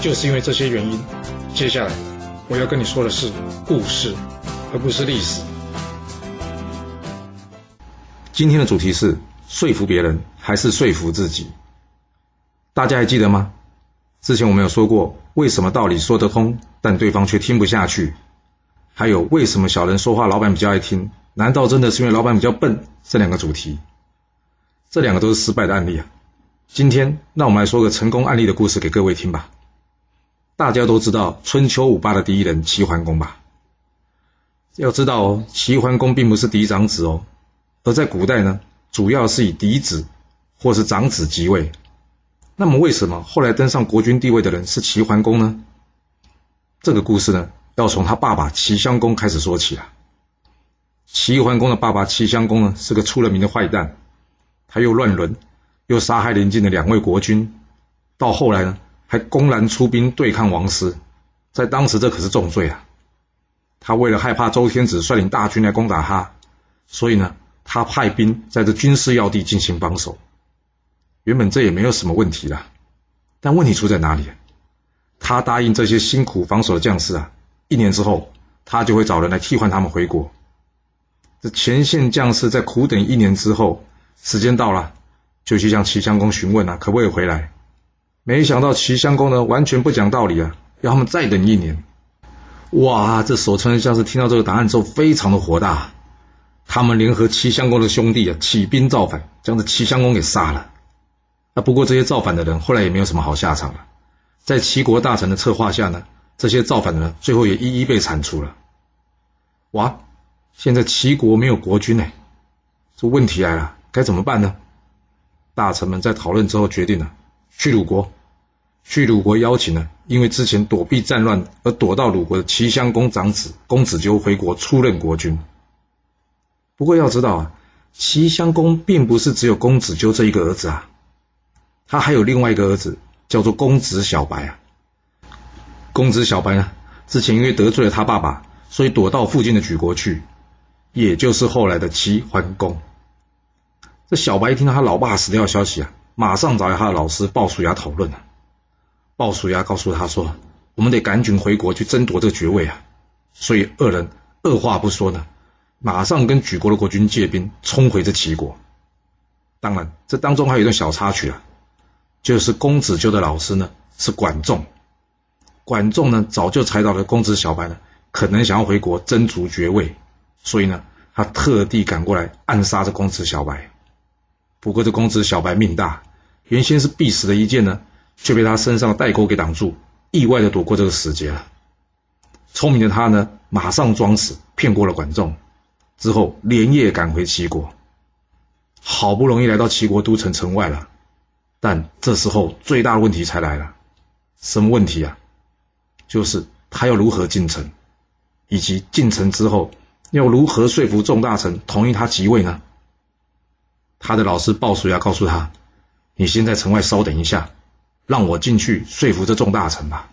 就是因为这些原因，接下来我要跟你说的是故事，而不是历史。今天的主题是说服别人还是说服自己？大家还记得吗？之前我们有说过，为什么道理说得通，但对方却听不下去？还有为什么小人说话，老板比较爱听？难道真的是因为老板比较笨？这两个主题，这两个都是失败的案例啊。今天让我们来说个成功案例的故事给各位听吧。大家都知道春秋五霸的第一人齐桓公吧？要知道哦，齐桓公并不是嫡长子哦，而在古代呢，主要是以嫡子或是长子即位。那么为什么后来登上国君地位的人是齐桓公呢？这个故事呢，要从他爸爸齐襄公开始说起啊。齐桓公的爸爸齐襄公呢，是个出了名的坏蛋，他又乱伦，又杀害邻近的两位国君，到后来呢？还公然出兵对抗王师，在当时这可是重罪啊！他为了害怕周天子率领大军来攻打他，所以呢，他派兵在这军事要地进行防守。原本这也没有什么问题啦，但问题出在哪里？他答应这些辛苦防守的将士啊，一年之后他就会找人来替换他们回国。这前线将士在苦等一年之后，时间到了，就去向齐襄公询问啊，可不可以回来？没想到齐襄公呢，完全不讲道理啊，要他们再等一年。哇，这守城的将士听到这个答案之后，非常的火大，他们联合齐襄公的兄弟啊，起兵造反，将这齐襄公给杀了。那不过这些造反的人后来也没有什么好下场了，在齐国大臣的策划下呢，这些造反的人最后也一一被铲除了。哇，现在齐国没有国君呢，这问题来了，该怎么办呢？大臣们在讨论之后决定了，去鲁国。去鲁国邀请了，因为之前躲避战乱而躲到鲁国的齐襄公长子公子纠回国出任国君。不过要知道啊，齐襄公并不是只有公子纠这一个儿子啊，他还有另外一个儿子叫做公子小白啊。公子小白呢，之前因为得罪了他爸爸，所以躲到附近的莒国去，也就是后来的齐桓公。这小白一听到他老爸死掉的消息啊，马上找来他的老师鲍叔牙讨论啊。鲍叔牙告诉他说：“我们得赶紧回国去争夺这个爵位啊！”所以二人二话不说呢，马上跟举国的国君借兵冲回这齐国。当然，这当中还有一段小插曲啊，就是公子纠的老师呢是管仲，管仲呢早就猜到了公子小白呢可能想要回国争逐爵位，所以呢他特地赶过来暗杀这公子小白。不过这公子小白命大，原先是必死的一箭呢。却被他身上的带钩给挡住，意外的躲过这个死劫了。聪明的他呢，马上装死骗过了管仲，之后连夜赶回齐国。好不容易来到齐国都城城外了，但这时候最大的问题才来了。什么问题啊？就是他要如何进城，以及进城之后要如何说服众大臣同意他即位呢？他的老师鲍叔牙告诉他：“你先在城外稍等一下。”让我进去说服这众大臣吧。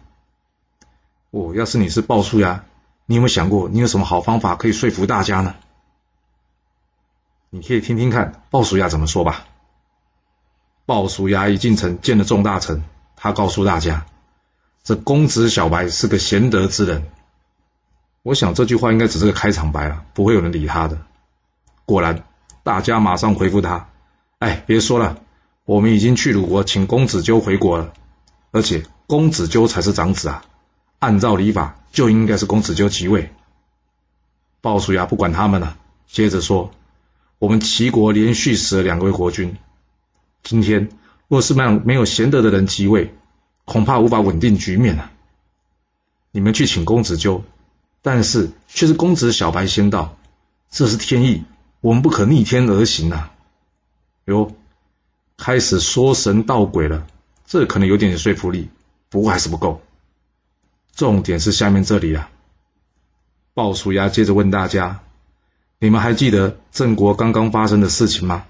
我要是你是鲍叔牙，你有没有想过，你有什么好方法可以说服大家呢？你可以听听看鲍叔牙怎么说吧。鲍叔牙一进城见了众大臣，他告诉大家，这公子小白是个贤德之人。我想这句话应该只是个开场白了，不会有人理他的。果然，大家马上回复他：“哎，别说了。”我们已经去鲁国请公子纠回国了，而且公子纠才是长子啊，按照礼法就应该是公子纠即位。鲍叔牙不管他们了，接着说：“我们齐国连续死了两位国君，今天若是让没有贤德的人即位，恐怕无法稳定局面啊。你们去请公子纠，但是却是公子小白先到，这是天意，我们不可逆天而行啊！哟。”开始说神道鬼了，这可能有点说服力，不过还是不够。重点是下面这里啊。鲍叔牙接着问大家：你们还记得郑国刚刚发生的事情吗？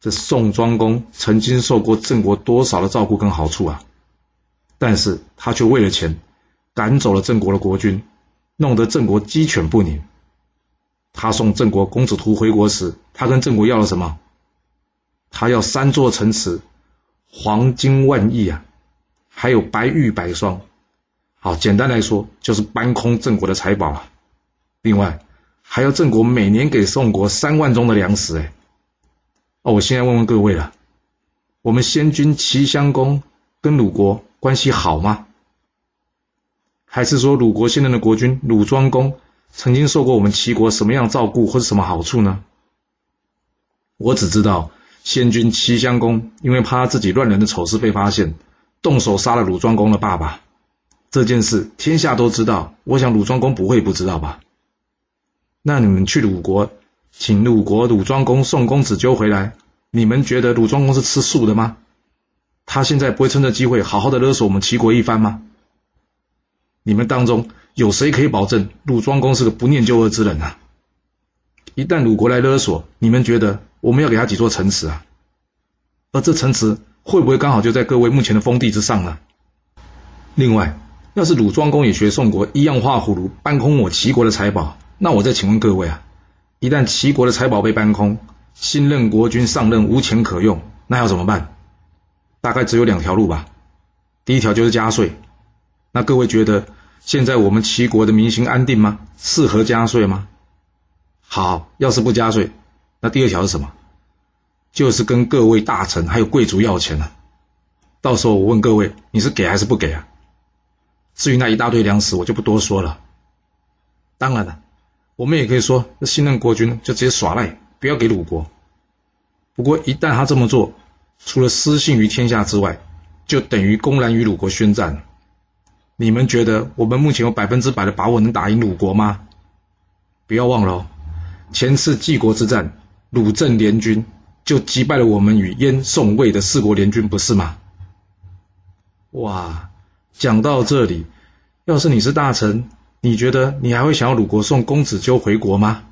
这宋庄公曾经受过郑国多少的照顾跟好处啊？但是他却为了钱赶走了郑国的国君，弄得郑国鸡犬不宁。他送郑国公子图回国时，他跟郑国要了什么？他要三座城池，黄金万亿啊，还有白玉百双。好，简单来说就是搬空郑国的财宝啊。另外还要郑国每年给宋国三万钟的粮食。哎，哦，我现在问问各位了，我们先君齐襄公跟鲁国关系好吗？还是说鲁国现任的国君鲁庄公？曾经受过我们齐国什么样照顾或者什么好处呢？我只知道先君齐襄公因为怕自己乱伦的丑事被发现，动手杀了鲁庄公的爸爸。这件事天下都知道，我想鲁庄公不会不知道吧？那你们去鲁国，请鲁国鲁庄公宋公子纠回来，你们觉得鲁庄公是吃素的吗？他现在不会趁着机会好好的勒索我们齐国一番吗？你们当中？有谁可以保证鲁庄公是个不念旧恶之人啊？一旦鲁国来勒索，你们觉得我们要给他几座城池啊？而这城池会不会刚好就在各位目前的封地之上呢？另外，要是鲁庄公也学宋国一样画葫芦搬空我齐国的财宝，那我再请问各位啊，一旦齐国的财宝被搬空，新任国君上任无钱可用，那要怎么办？大概只有两条路吧。第一条就是加税。那各位觉得？现在我们齐国的民心安定吗？适合加税吗？好，要是不加税，那第二条是什么？就是跟各位大臣还有贵族要钱了。到时候我问各位，你是给还是不给啊？至于那一大堆粮食，我就不多说了。当然了，我们也可以说，这新任国君就直接耍赖，不要给鲁国。不过一旦他这么做，除了失信于天下之外，就等于公然与鲁国宣战。你们觉得我们目前有百分之百的把握能打赢鲁国吗？不要忘了哦，前次济国之战，鲁郑联军就击败了我们与燕、宋、魏的四国联军，不是吗？哇，讲到这里，要是你是大臣，你觉得你还会想要鲁国送公子纠回国吗？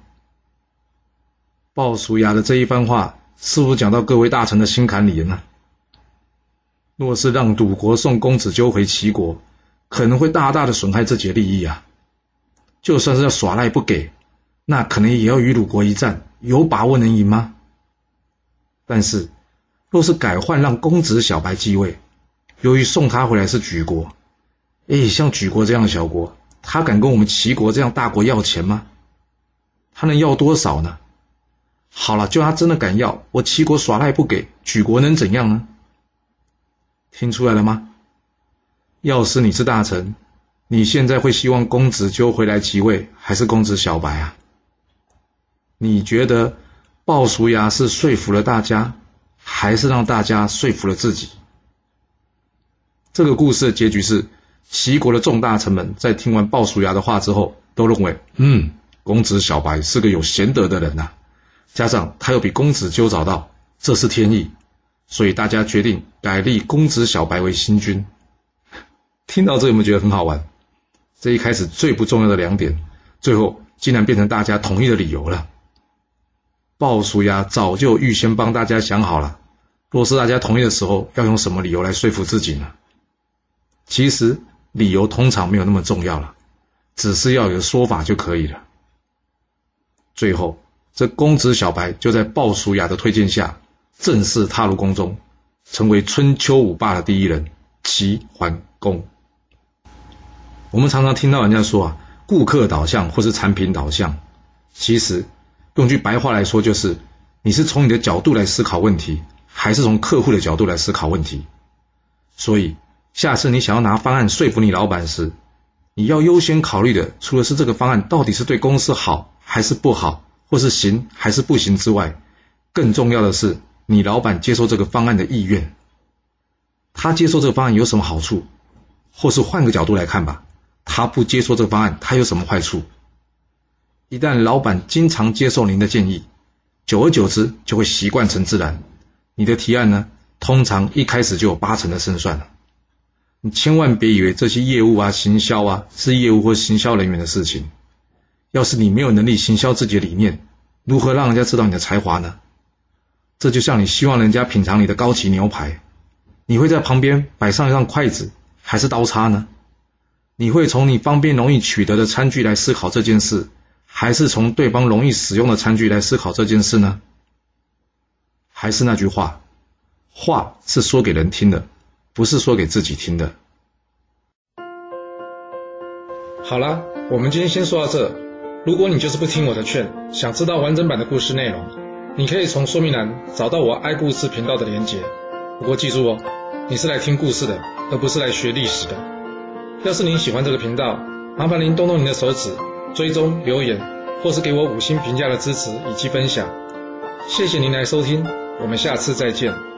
鲍叔牙的这一番话，是不是讲到各位大臣的心坎里了呢？若是让鲁国送公子纠回齐国，可能会大大的损害自己的利益啊！就算是要耍赖不给，那可能也要与鲁国一战，有把握能赢吗？但是，若是改换让公子小白继位，由于送他回来是举国，哎，像举国这样的小国，他敢跟我们齐国这样大国要钱吗？他能要多少呢？好了，就他真的敢要，我齐国耍赖不给，举国能怎样呢？听出来了吗？要是你是大臣，你现在会希望公子纠回来即位，还是公子小白啊？你觉得鲍叔牙是说服了大家，还是让大家说服了自己？这个故事的结局是，齐国的众大臣们在听完鲍叔牙的话之后，都认为，嗯，公子小白是个有贤德的人呐，加上他又比公子纠早到，这是天意，所以大家决定改立公子小白为新君。听到这有没有觉得很好玩？这一开始最不重要的两点，最后竟然变成大家同意的理由了。鲍叔牙早就预先帮大家想好了，若是大家同意的时候，要用什么理由来说服自己呢？其实理由通常没有那么重要了，只是要有说法就可以了。最后，这公子小白就在鲍叔牙的推荐下，正式踏入宫中，成为春秋五霸的第一人——齐桓公。我们常常听到人家说啊，顾客导向或是产品导向，其实用句白话来说，就是你是从你的角度来思考问题，还是从客户的角度来思考问题。所以，下次你想要拿方案说服你老板时，你要优先考虑的，除了是这个方案到底是对公司好还是不好，或是行还是不行之外，更重要的是你老板接受这个方案的意愿。他接受这个方案有什么好处？或是换个角度来看吧。他不接受这个方案，他有什么坏处？一旦老板经常接受您的建议，久而久之就会习惯成自然。你的提案呢，通常一开始就有八成的胜算了。你千万别以为这些业务啊、行销啊是业务或行销人员的事情。要是你没有能力行销自己的理念，如何让人家知道你的才华呢？这就像你希望人家品尝你的高级牛排，你会在旁边摆上一张筷子还是刀叉呢？你会从你方便容易取得的餐具来思考这件事，还是从对方容易使用的餐具来思考这件事呢？还是那句话，话是说给人听的，不是说给自己听的。好了，我们今天先说到这。如果你就是不听我的劝，想知道完整版的故事内容，你可以从说明栏找到我爱故事频道的连结。不过记住哦，你是来听故事的，而不是来学历史的。要是您喜欢这个频道，麻烦您动动您的手指，追踪、留言，或是给我五星评价的支持以及分享。谢谢您来收听，我们下次再见。